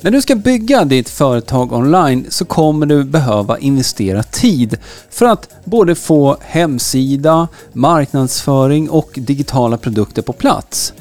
När du ska bygga ditt företag online så kommer du behöva investera tid för att både få hemsida, marknadsföring och digitala produkter på plats.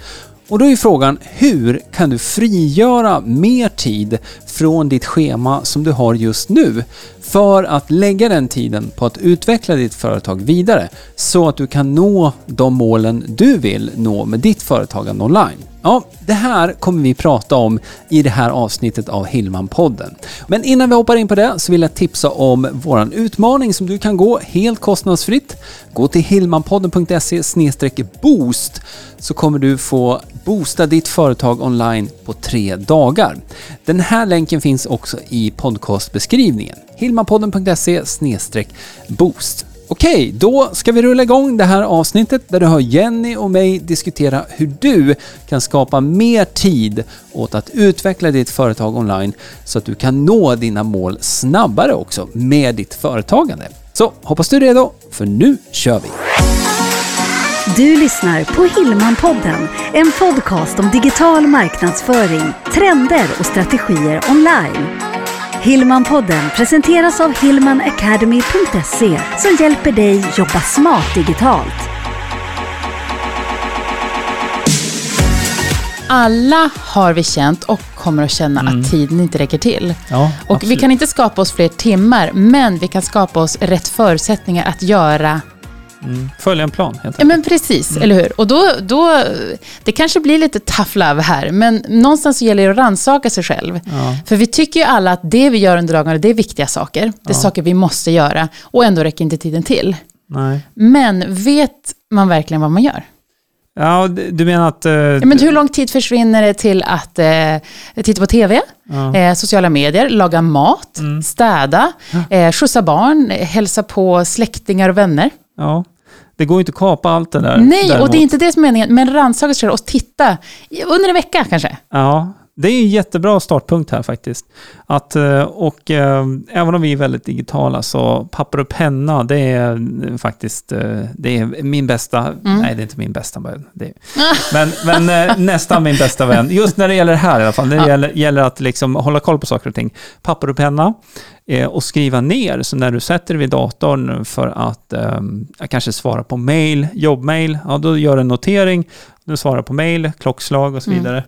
Och då är frågan, hur kan du frigöra mer tid från ditt schema som du har just nu för att lägga den tiden på att utveckla ditt företag vidare så att du kan nå de målen du vill nå med ditt företagande online? Ja, det här kommer vi prata om i det här avsnittet av Hillman-podden. Men innan vi hoppar in på det så vill jag tipsa om vår utmaning som du kan gå helt kostnadsfritt. Gå till hillmanpodden.se boost så kommer du få boosta ditt företag online på tre dagar. Den här länken finns också i podcastbeskrivningen. hillmanpodden.se boost. Okej, då ska vi rulla igång det här avsnittet där du hör Jenny och mig diskutera hur du kan skapa mer tid åt att utveckla ditt företag online så att du kan nå dina mål snabbare också med ditt företagande. Så hoppas du är redo, för nu kör vi! Du lyssnar på Hillmanpodden, en podcast om digital marknadsföring, trender och strategier online. Hillmanpodden presenteras av hillmanacademy.se som hjälper dig jobba smart digitalt. Alla har vi känt och kommer att känna mm. att tiden inte räcker till. Ja, och absolut. vi kan inte skapa oss fler timmar, men vi kan skapa oss rätt förutsättningar att göra Mm. Följa en plan, helt Ja, men precis, mm. eller hur? Och då, då, det kanske blir lite tough love här, men någonstans så gäller det att rannsaka sig själv. Ja. För vi tycker ju alla att det vi gör under dagarna, det är viktiga saker. Det är ja. saker vi måste göra, och ändå räcker inte tiden till. Nej. Men vet man verkligen vad man gör? Ja, du menar att... Uh, ja, men hur lång tid försvinner det till att uh, titta på TV, ja. uh, sociala medier, laga mat, mm. städa, uh, skjutsa barn, hälsa på släktingar och vänner? Ja, det går ju inte att kapa allt det där. Nej, däremot. och det är inte det som är meningen. Men rannsaka sig och titta under en vecka kanske. Ja, det är en jättebra startpunkt här faktiskt. Att, eh, och äh, även om vi är väldigt digitala så papper och penna, det är faktiskt eh, det är min bästa, mm. nej det är inte min bästa vän, det, men, men nästan min bästa vän. Just när det gäller det här i alla fall, när det gäller, gäller att liksom hålla koll på saker och ting. Papper och penna och skriva ner. Så när du sätter dig vid datorn för att eh, kanske svara på mail, jobbmail, ja då gör du en notering, du svarar på mail, klockslag och så mm.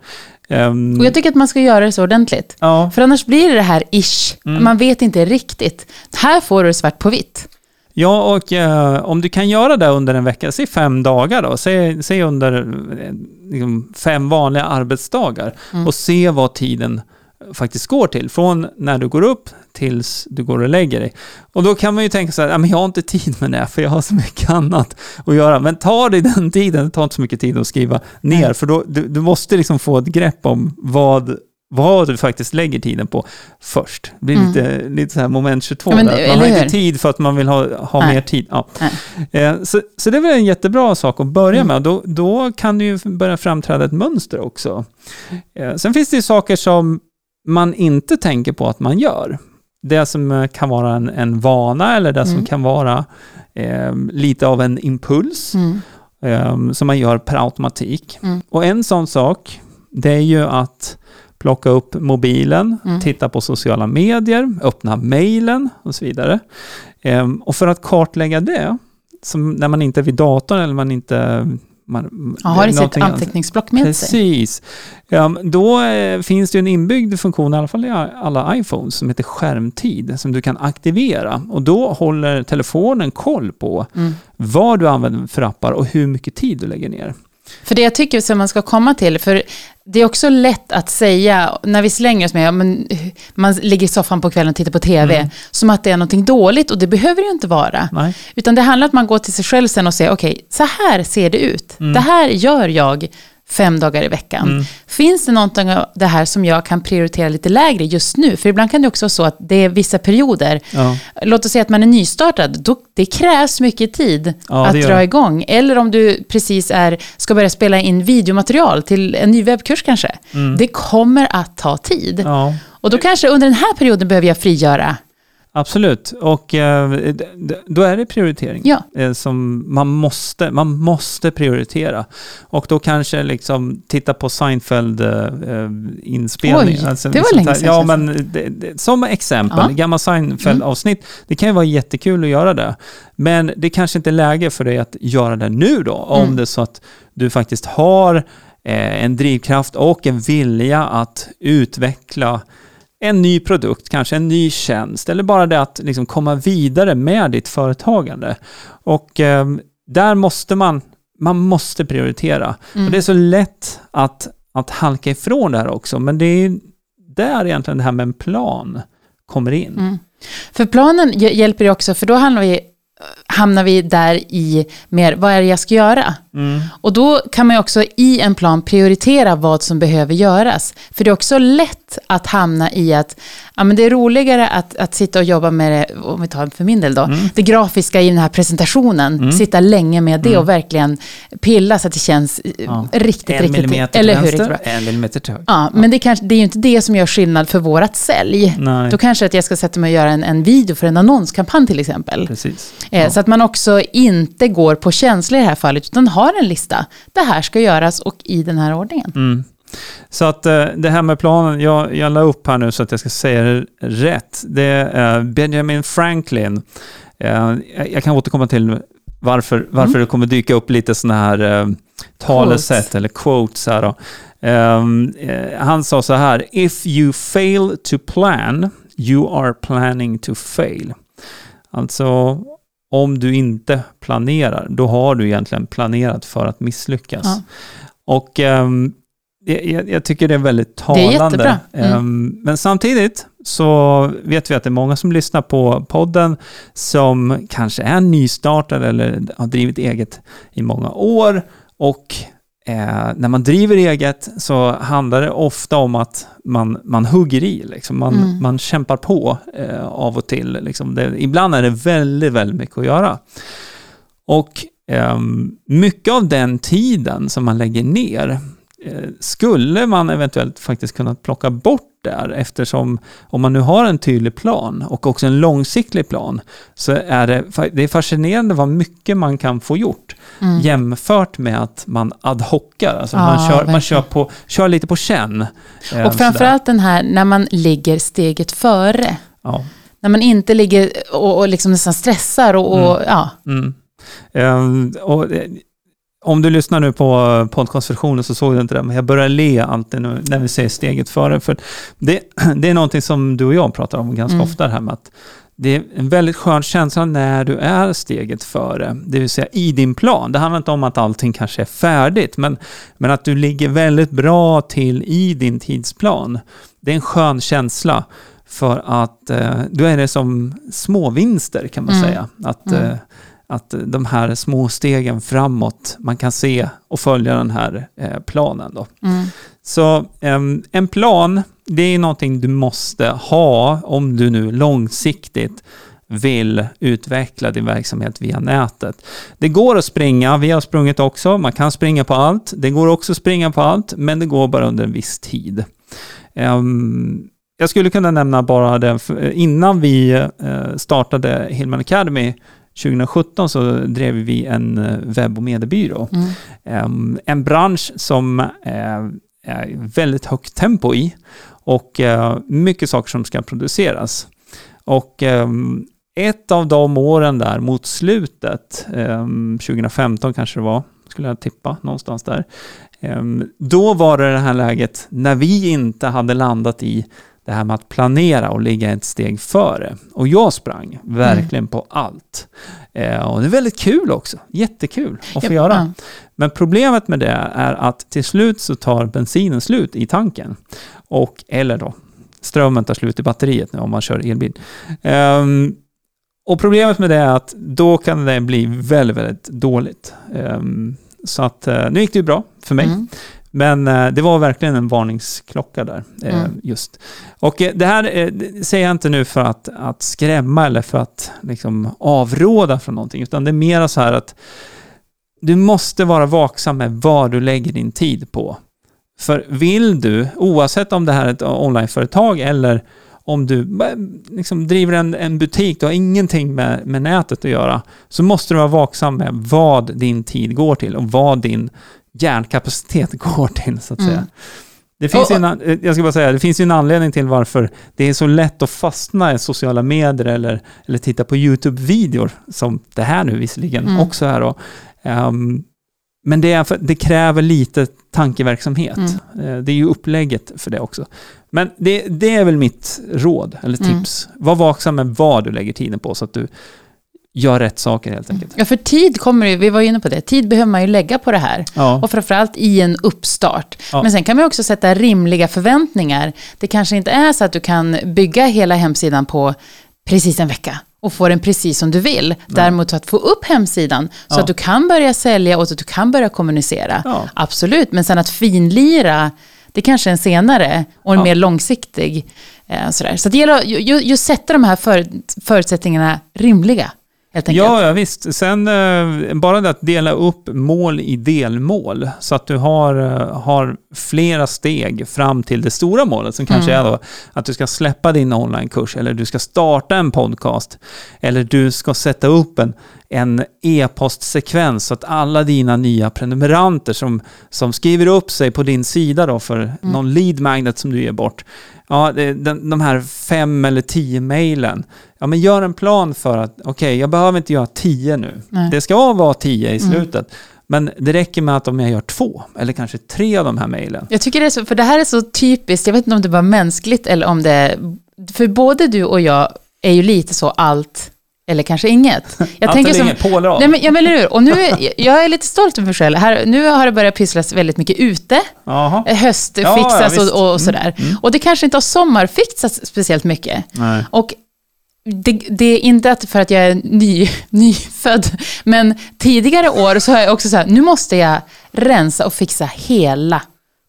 Um, och jag tycker att man ska göra det så ordentligt. Ja. För annars blir det det här ish. Mm. Man vet inte riktigt. Här får du svart på vitt. Ja, och eh, om du kan göra det under en vecka, säg fem dagar då, säg, säg under eh, liksom, fem vanliga arbetsdagar mm. och se vad tiden faktiskt går till. Från när du går upp tills du går och lägger dig. Och då kan man ju tänka så här, jag har inte tid med det, för jag har så mycket annat att göra. Men ta dig den tiden, det tar inte så mycket tid att skriva ner, Nej. för då, du, du måste liksom få ett grepp om vad vad du faktiskt lägger tiden på först. Det blir mm. lite, lite så här moment 22 ja, där. Man har inte tid för att man vill ha, ha mer tid. Ja. Eh, så, så det är väl en jättebra sak att börja mm. med. Då, då kan det ju börja framträda ett mönster också. Eh, sen finns det ju saker som man inte tänker på att man gör. Det som eh, kan vara en, en vana eller det mm. som kan vara eh, lite av en impuls mm. eh, som man gör per automatik. Mm. Och en sån sak, det är ju att plocka upp mobilen, mm. titta på sociala medier, öppna mejlen och så vidare. Eh, och för att kartlägga det, som när man inte är vid datorn eller man inte man, ja, har i sitt anteckningsblock med Precis. sig. Precis. Ja, då eh, finns det en inbyggd funktion, i alla fall i alla iPhones, som heter skärmtid, som du kan aktivera. Och då håller telefonen koll på mm. vad du använder för appar och hur mycket tid du lägger ner. För det jag tycker som man ska komma till, för det är också lätt att säga, när vi slänger oss med, men, man ligger i soffan på kvällen och tittar på TV, mm. som att det är någonting dåligt, och det behöver det ju inte vara. Nej. Utan det handlar om att man går till sig själv sen och säger, okej, okay, så här ser det ut. Mm. Det här gör jag fem dagar i veckan. Mm. Finns det någonting av det här som jag kan prioritera lite lägre just nu? För ibland kan det också vara så att det är vissa perioder. Ja. Låt oss säga att man är nystartad. Då, det krävs mycket tid ja, att dra igång. Eller om du precis är, ska börja spela in videomaterial till en ny webbkurs kanske. Mm. Det kommer att ta tid. Ja. Och då kanske under den här perioden behöver jag frigöra Absolut, och eh, då är det prioritering. Ja. eh, som man måste, man måste prioritera. Och då kanske liksom titta på Seinfeld-inspelning. Oj, det var länge sedan, Ja, men det, det, som exempel, Ja. Mm. gamla Seinfeld-avsnitt, det kan ju vara jättekul att göra det. Men det kanske inte är läge för dig att göra det nu då, om Mm. det är så att du faktiskt har eh, en drivkraft och en vilja att utveckla en ny produkt, kanske en ny tjänst, eller bara det att liksom komma vidare med ditt företagande. Och eh, där måste man, man måste prioritera. Mm. Och det är så lätt att, att halka ifrån det här också, men det är där egentligen det här med en plan kommer in. Mm. För planen hj- hjälper ju också, för då hamnar vi, hamnar vi där i mer, vad är det jag ska göra? Mm. Och då kan man ju också i en plan prioritera vad som behöver göras. För det är också lätt att hamna i att ja, men det är roligare att, att sitta och jobba med det, om vi tar för min del då, Mm. det grafiska i den här presentationen, sitta länge med det och verkligen pilla så att det känns eh, Ja. riktigt, En riktigt, millimeter eller hur? Riktigt bra. vänster, en millimeter till höger. Ja, men det, kanske, det är ju inte det som gör skillnad för vårat sälj. Nej, Då kanske att jag ska sätta mig och göra en, en video för en annonskampanj till exempel. precis. Eh, Så att man också inte går på känslor i det här fallet, utan har en lista. Det här ska göras och i den här ordningen. Så att eh, det här med planen, jag, jag la upp här nu så att jag ska säga det rätt. Det är Benjamin Franklin. Eh, jag- kan återkomma till varför, varför Mm. det kommer dyka upp lite sådana här eh, talesätt eller quotes här då. Ehm, eh, han sa så här, If you fail to plan, you are planning to fail. Alltså, om du inte planerar, då har du egentligen planerat för att misslyckas. Ja. Och ehm, jag, jag tycker det är väldigt Det är talande. jättebra. Mm. Ehm, men samtidigt så vet vi att det är många som lyssnar på podden som kanske är nystartade eller har drivit eget i många år. Och eh, när man driver eget så handlar det ofta om att man, man hugger i, liksom. man, Mm. man kämpar på eh, av och till. Liksom. Det, ibland är det väldigt, väldigt mycket att göra. Och ehm, mycket av den tiden som man lägger ner eh, skulle man eventuellt faktiskt kunna plocka bort där eftersom om man nu har en tydlig plan och också en långsiktig plan så är det, det är fascinerande vad mycket man kan få gjort Mm. jämfört med att man ad hoccar. Alltså Ja, man kör, man kör, på, kör lite på känn. eh, Och sådär. framförallt den här när man ligger steget före. Ja. När man inte ligger och, och liksom nästan stressar och, och ja. Mm. Ehm, och, eh, om du lyssnar nu på podcastversionen så såg du inte det, men jag börjar le alltid nu när vi säger steget före. För det, det är någonting som du och jag pratar om ganska Mm. ofta, det här med att det är en väldigt skön känsla när du är steget före, det vill säga i din plan. Det handlar inte om att allting kanske är färdigt, men, men att du ligger väldigt bra till i din tidsplan. Det är en skön känsla för att eh, då är det som små vinster kan man Mm. säga. Att, Mm. eh, att de här små stegen framåt, man kan se och följa den här eh, planen. Då. Mm. Så en plan, det är någonting du måste ha om du nu långsiktigt vill utveckla din verksamhet via nätet. Det går att springa, vi har sprungit också, man kan springa på allt. Det går också att springa på allt, men det går bara under en viss tid. Jag skulle kunna nämna bara det, för innan vi eh, startade Hillman Academy 2017 så drev vi en eh, webb och mediebyrå. Mm. En bransch som eh, är väldigt högt tempo i och eh, mycket saker som ska produceras. Och ett av de åren där mot slutet, ehm, 2015 kanske det var, skulle jag tippa, någonstans där. Då var det det här läget när vi inte hade landat i det här med att planera och ligga ett steg före. Och jag sprang verkligen på allt. Eh, och det är väldigt kul också. Jättekul att få göra. ja. Men problemet med det är att till slut så tar bensinen slut i tanken. Och, eller då, strömmen tar slut i batteriet nu om man kör elbil. Ehm, och problemet med det är att då kan det bli väldigt, väldigt dåligt. Ehm, så att eh, nu gick det ju bra för mig. Mm. Men eh, det var verkligen en varningsklocka där. Eh, Mm. just. Och eh, det här det säger jag inte nu för att, att skrämma eller för att liksom, avråda från någonting, utan det är mera så här att du måste vara vaksam med vad du lägger din tid på. För vill du, oavsett om det här är ett onlineföretag eller om du liksom driver en, en butik, du har ingenting med, med nätet att göra, så måste du vara vaksam med vad din tid går till och vad din hjärnkapacitet går till, så att säga. Mm. Det finns, en, an- jag ska bara säga, det finns ju en anledning till varför det är så lätt att fastna i sociala medier eller, eller titta på YouTube-videor, som det här nu visserligen Mm. också är då. Ehm, men det, är det kräver lite tankeverksamhet. Mm. Eh, det är ju upplägget för det också. Men det, det är väl mitt råd, eller Mm. tips. Var vaksam med vad du lägger tiden på, så att du gör rätt saker helt enkelt. Ja, för tid kommer ju, vi var ju inne på det, tid behöver man ju lägga på det här. Ja. Och framförallt i en uppstart. Ja. Men sen kan man ju också sätta rimliga förväntningar. Det kanske inte är så att du kan bygga hela hemsidan på precis en vecka och få den precis som du vill. Däremot att få upp hemsidan så Ja. att du kan börja sälja och att du kan börja kommunicera. Ja. Absolut, men sen att finlira, det kanske är en senare och en Ja. mer långsiktig. Eh, sådär. Så det gäller att ju, ju, ju sätta de här för, förutsättningarna rimliga. Helt enkelt. Ja, ja, visst. Sen eh, bara det att dela upp mål i delmål så att du har, eh, har flera steg fram till det stora målet som kanske Mm. är då att du ska släppa din onlinekurs eller du ska starta en podcast eller du ska sätta upp en, en e-postsekvens så att alla dina nya prenumeranter som, som skriver upp sig på din sida då för Mm. någon lead magnet som du ger bort. Ja, den, de här fem eller tio mejlen. Ja, men gör en plan för att, okej, jag behöver inte göra tio nu. Nej. Det ska vara tio i Mm. slutet. Men det räcker med att om jag gör två, eller kanske tre av de här mejlen. Jag tycker det är så, för det här är så typiskt, jag vet inte om det var mänskligt eller om det är, för både du och jag är ju lite så allt eller kanske inget. Jag tänker eller som, inget, pålar nej men, ja, men eller hur, och nu, jag är lite stolt över mig själv. Här, nu har det börjat pysslas väldigt mycket ute, Jaha. Eh, höstfixas Ja, ja, och, och sådär. Och det kanske inte har sommarfixats speciellt mycket. Nej. Och det, det är inte att för att jag är ny, nyfödd, men tidigare år så har jag också så här, nu måste jag rensa och fixa hela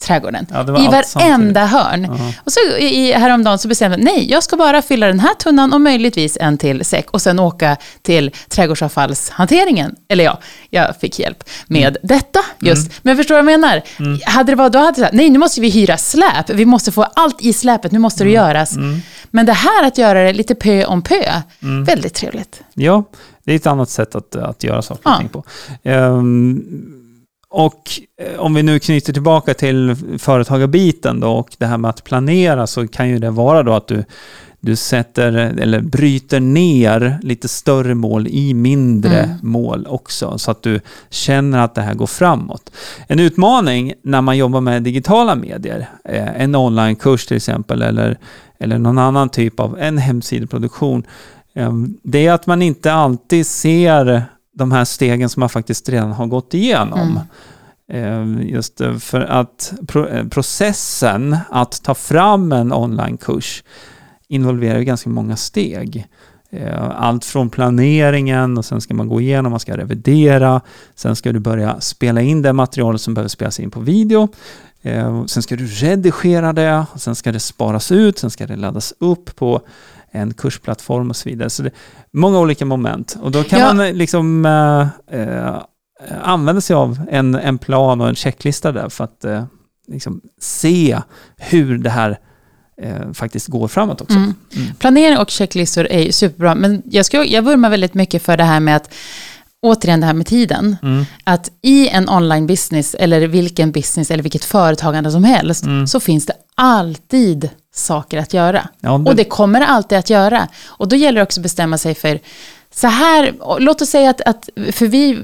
trädgården. Ja, I varenda hörn. Ja. Och så i, häromdagen så bestämde jag, nej, jag ska bara fylla den här tunnan och möjligtvis en till säck och sen åka till trädgårdsavfallshanteringen. Eller ja, jag fick hjälp med Mm. detta just. Men förstår du vad jag menar? Hade det varit, då hade sagt, nej, nu måste vi hyra släp. Vi måste få allt i släpet, nu måste Mm. det göras. Men det här att göra det lite pö om pö, väldigt trevligt. Ja, det är ett annat sätt att, att göra saker och Ja. ting på. Ehm, och eh, om vi nu knyter tillbaka till företagarbiten då och det här med att planera så kan ju det vara då att du, du sätter eller bryter ner lite större mål i mindre Mm. mål också så att du känner att det här går framåt. En utmaning när man jobbar med digitala medier, eh, en onlinekurs till exempel eller, eller någon annan typ av en hemsideproduktion Ehm, Det är att man inte alltid ser de här stegen som man faktiskt redan har gått igenom. Ehm, Just eh, för att eh, processen att ta fram en onlinekurs involverar ganska många steg. Eh, Allt från planeringen och sen ska man gå igenom, man ska revidera, sen ska du börja spela in det material som behöver spelas in på video. Eh, Sen ska du redigera det, sen ska det sparas ut, sen ska det laddas upp på en kursplattform och så vidare. Så det är många olika moment. Och då kan Ja. man eh, liksom eh, eh, använda sig av en, en plan och en checklista där för att eh, liksom se hur det här eh, faktiskt går framåt också. Mm. Planering och checklistor är ju superbra, men jag, ska, jag vurmar väldigt mycket för det här med att, återigen det här med tiden, Mm. att i en online business, eller vilken business, eller vilket företagande som helst, Mm. så finns det alltid saker att göra. Ja, Och det kommer det alltid att göra. Och då gäller det också att bestämma sig för, så här, låt oss säga att, att för vi,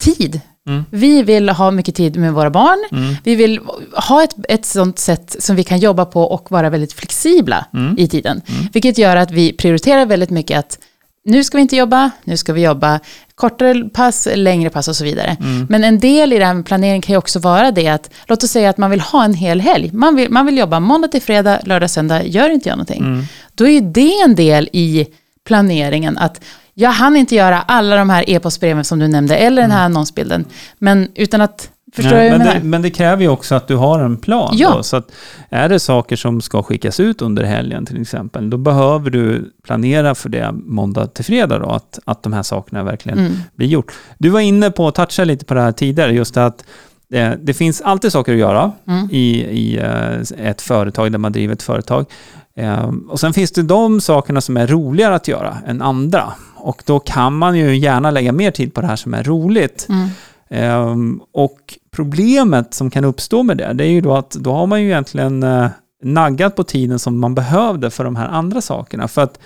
tid, Mm. vi vill ha mycket tid med våra barn, Mm. vi vill ha ett, ett sånt sätt som vi kan jobba på och vara väldigt flexibla Mm. i tiden. Vilket gör att vi prioriterar väldigt mycket att nu ska vi inte jobba, nu ska vi jobba kortare pass, längre pass och så vidare. Mm. Men en del i det här med planering kan ju också vara det att, låt oss säga att man vill ha en hel helg. Man vill, man vill jobba måndag till fredag, lördag, söndag, gör inte jag någonting. Mm. Då är ju det en del i planeringen att jag hann inte göra alla de här e-postbreven som du nämnde, eller den här annonsbilden. Men utan att, förstår Mm. Nej, du men, det, men det kräver ju också att du har en plan. Ja. Då, så att är det saker som ska skickas ut under helgen till exempel, då behöver du planera för det måndag till fredag då, att, att de här sakerna verkligen Mm. blir gjort. Du var inne på att toucha lite på det här tidigare, just att Det, det finns alltid saker att göra i, i eh, ett företag där man driver ett företag. Eh, Och sen finns det de sakerna som är roligare att göra än andra. Och då kan man ju gärna lägga mer tid på det här som är roligt. Ehm, och problemet som kan uppstå med det, det är ju då att då har man ju egentligen eh, naggat på tiden som man behövde för de här andra sakerna. För att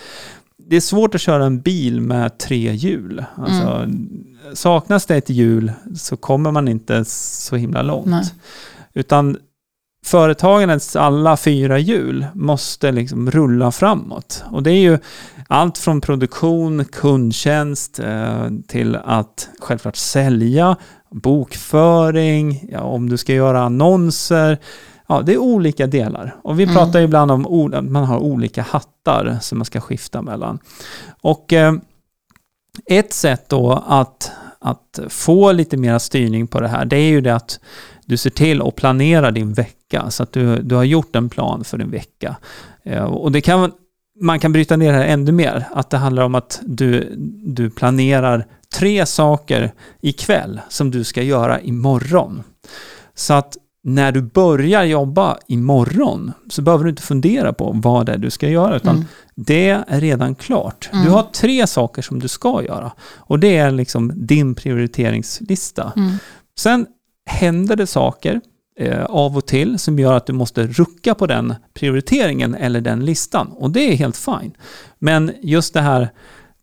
det är svårt att köra en bil med tre hjul. Alltså, Saknas det ett hjul så kommer man inte så himla långt. Nej. Utan företagandets alla fyra hjul måste liksom rulla framåt. Och det är ju allt från produktion, kundtjänst eh, till att självklart sälja, bokföring, ja, om du ska göra annonser. Ja, det är olika delar. Och vi pratar ju ibland om att man har olika hattar som man ska skifta mellan. Och eh, ett sätt då att, att få lite mer styrning på det här, det är ju det att du ser till att planera din vecka, så att du, du har gjort en plan för din vecka. Eh, Och det kan, man kan bryta ner det här ännu mer, att det handlar om att du, du planerar tre saker ikväll som du ska göra imorgon. Så att när du börjar jobba imorgon så behöver du inte fundera på vad det är du ska göra, utan Mm. det är redan klart. Du har tre saker som du ska göra och det är liksom din prioriteringslista. Mm. Sen händer det saker eh, av och till som gör att du måste rucka på den prioriteringen eller den listan och det är helt fine. Men just det här,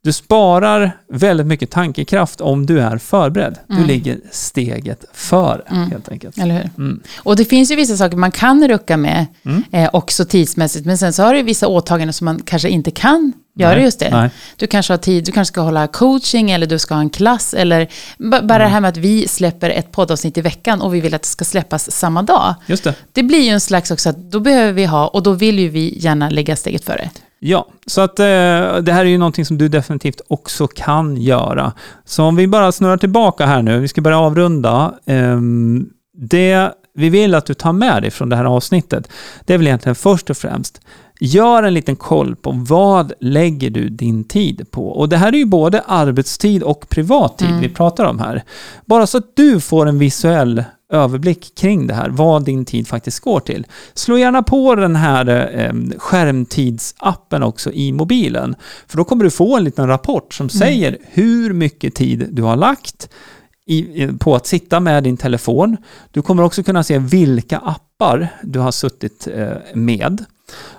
du sparar väldigt mycket tankekraft om du är förberedd. Du Mm. ligger steget före Mm. helt enkelt. Eller hur? Mm. Och det finns ju vissa saker man kan rucka med Mm. eh, också tidsmässigt. Men sen så har du vissa åtaganden som man kanske inte kan göra Nej, just det. nej. Du kanske har tid, du kanske ska hålla coaching eller du ska ha en klass. Eller ba- bara det här med att vi släpper ett poddavsnitt i veckan och vi vill att det ska släppas samma dag. Just det. Det blir ju en slags också att då behöver vi ha, och då vill ju vi gärna lägga steget före. Ja, så att eh, det här är ju någonting som du definitivt också kan göra. Så om vi bara snurrar tillbaka här nu, vi ska börja avrunda. Ehm, det vi vill att du tar med dig från det här avsnittet, det är väl egentligen först och främst, gör en liten koll på vad lägger du din tid på? Och det här är ju både arbetstid och privattid Mm. vi pratar om här. Bara så att du får en visuell överblick kring det här, vad din tid faktiskt går till. Slå gärna på den här eh, skärmtidsappen också i mobilen. För då kommer du få en liten rapport som säger hur mycket tid du har lagt i, på att sitta med din telefon. Du kommer också kunna se vilka appar du har suttit eh, med.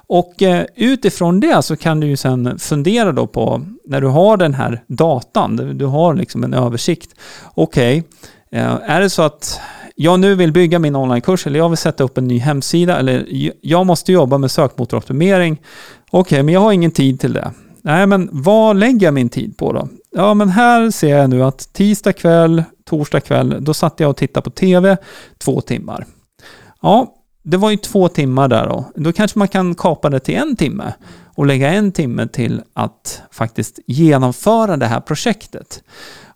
Och eh, utifrån det så kan du ju sen fundera då på, när du har den här datan, du, har liksom en översikt. Okej, okay, är det så att jag nu vill bygga min onlinekurs eller jag vill sätta upp en ny hemsida eller jag måste jobba med sökmotoroptimering. Okej, men jag har ingen tid till det. Nej, men vad lägger jag min tid på då? Ja, men här ser jag nu att tisdag kväll, torsdag kväll, då satt jag och tittade på TV två timmar. Ja, det var ju två timmar där då. Då kanske man kan kapa det till en timme och lägga en timme till att faktiskt genomföra det här projektet.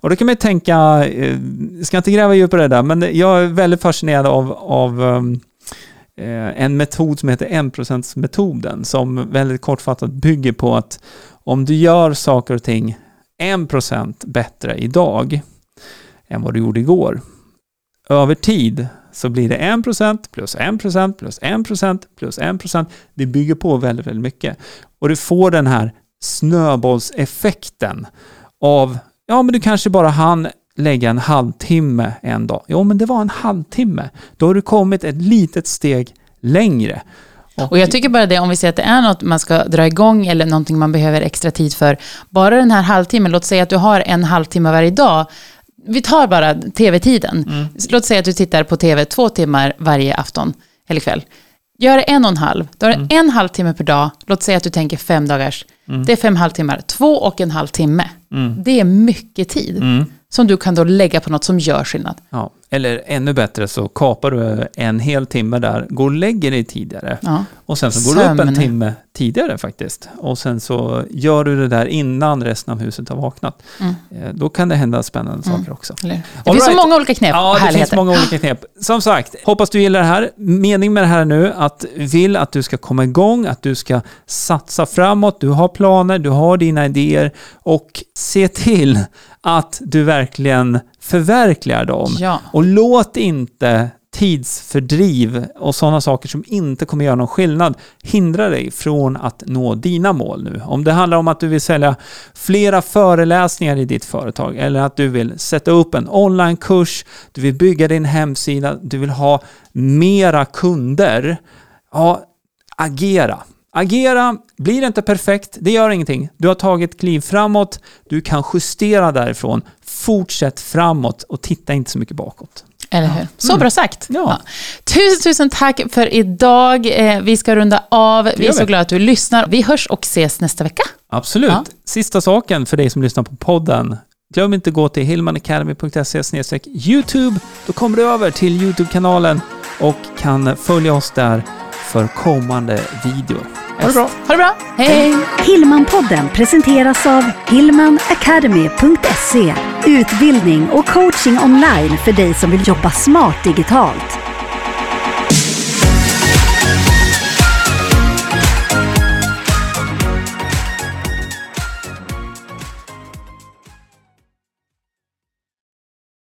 Och då kan man ju tänka, eh, jag ska inte gräva djupare i det där, men jag är väldigt fascinerad av, av ehm, eh, en metod som heter 1%-metoden som väldigt kortfattat bygger på att om du gör saker och ting 1% bättre idag än vad du gjorde igår, över tid så blir det 1% plus 1% plus 1% plus 1%. Det bygger på väldigt, väldigt mycket. Och du får den här snöbollseffekten av, ja men du kanske bara hann lägga en halvtimme en dag. Jo men det var en halvtimme. Då har du kommit ett litet steg längre. Och jag tycker bara det, om vi säger att det är något man ska dra igång eller någonting man behöver extra tid för. Bara den här halvtimmen, låt säga att du har en halvtimme varje dag. Vi tar bara tv-tiden. Låt säga att du tittar på tv två timmar varje afton eller kväll. Gör en och en halv. Då är det en halvtimme per dag. Låt säga att du tänker fem dagars. Det är fem halvtimmar. Två och en halv timme. Det är mycket tid. Som du kan då lägga på något som gör skillnad. Ja, eller ännu bättre så kapar du en hel timme där, går och lägger dig tidigare. Ja. Och sen så går du upp en Sömn. timme tidigare faktiskt. Och sen så gör du det där innan resten av huset har vaknat. Mm. Eh, Då kan det hända spännande saker också. Det All finns så right. många olika knep Ja, det finns härligheter. många olika knep. Som sagt, hoppas du gillar det här. Mening med det här nu att vill att du ska komma igång, att du ska satsa framåt, du har planer, du har dina idéer och se till att du verkligen förverkligar dem. Ja. Och låt inte tidsfördriv och sådana saker som inte kommer göra någon skillnad hindra dig från att nå dina mål nu. Om det handlar om att du vill sälja flera föreläsningar i ditt företag eller att du vill sätta upp en onlinekurs, du vill bygga din hemsida, du vill ha mera kunder. Ja, agera. Agera, blir det inte perfekt, det gör ingenting. Du har tagit kliv framåt, du kan justera därifrån. Fortsätt framåt och titta inte så mycket bakåt. Eller hur? Så bra sagt. Mm. Ja. Tusen, tusen tack för idag. Eh, Vi ska runda av. Vi är så glada att du lyssnar. Vi hörs och ses nästa vecka. Absolut. Ja. Sista saken för dig som lyssnar på podden. Glöm inte att gå till hillmanacademy.se youtube. Då kommer du över till Youtube-kanalen och kan följa oss där för kommande videor. Ha det bra! Ha det bra. Hej! Hillmanpodden presenteras av hillmanacademy.se Utbildning och coaching online för dig som vill jobba smart digitalt.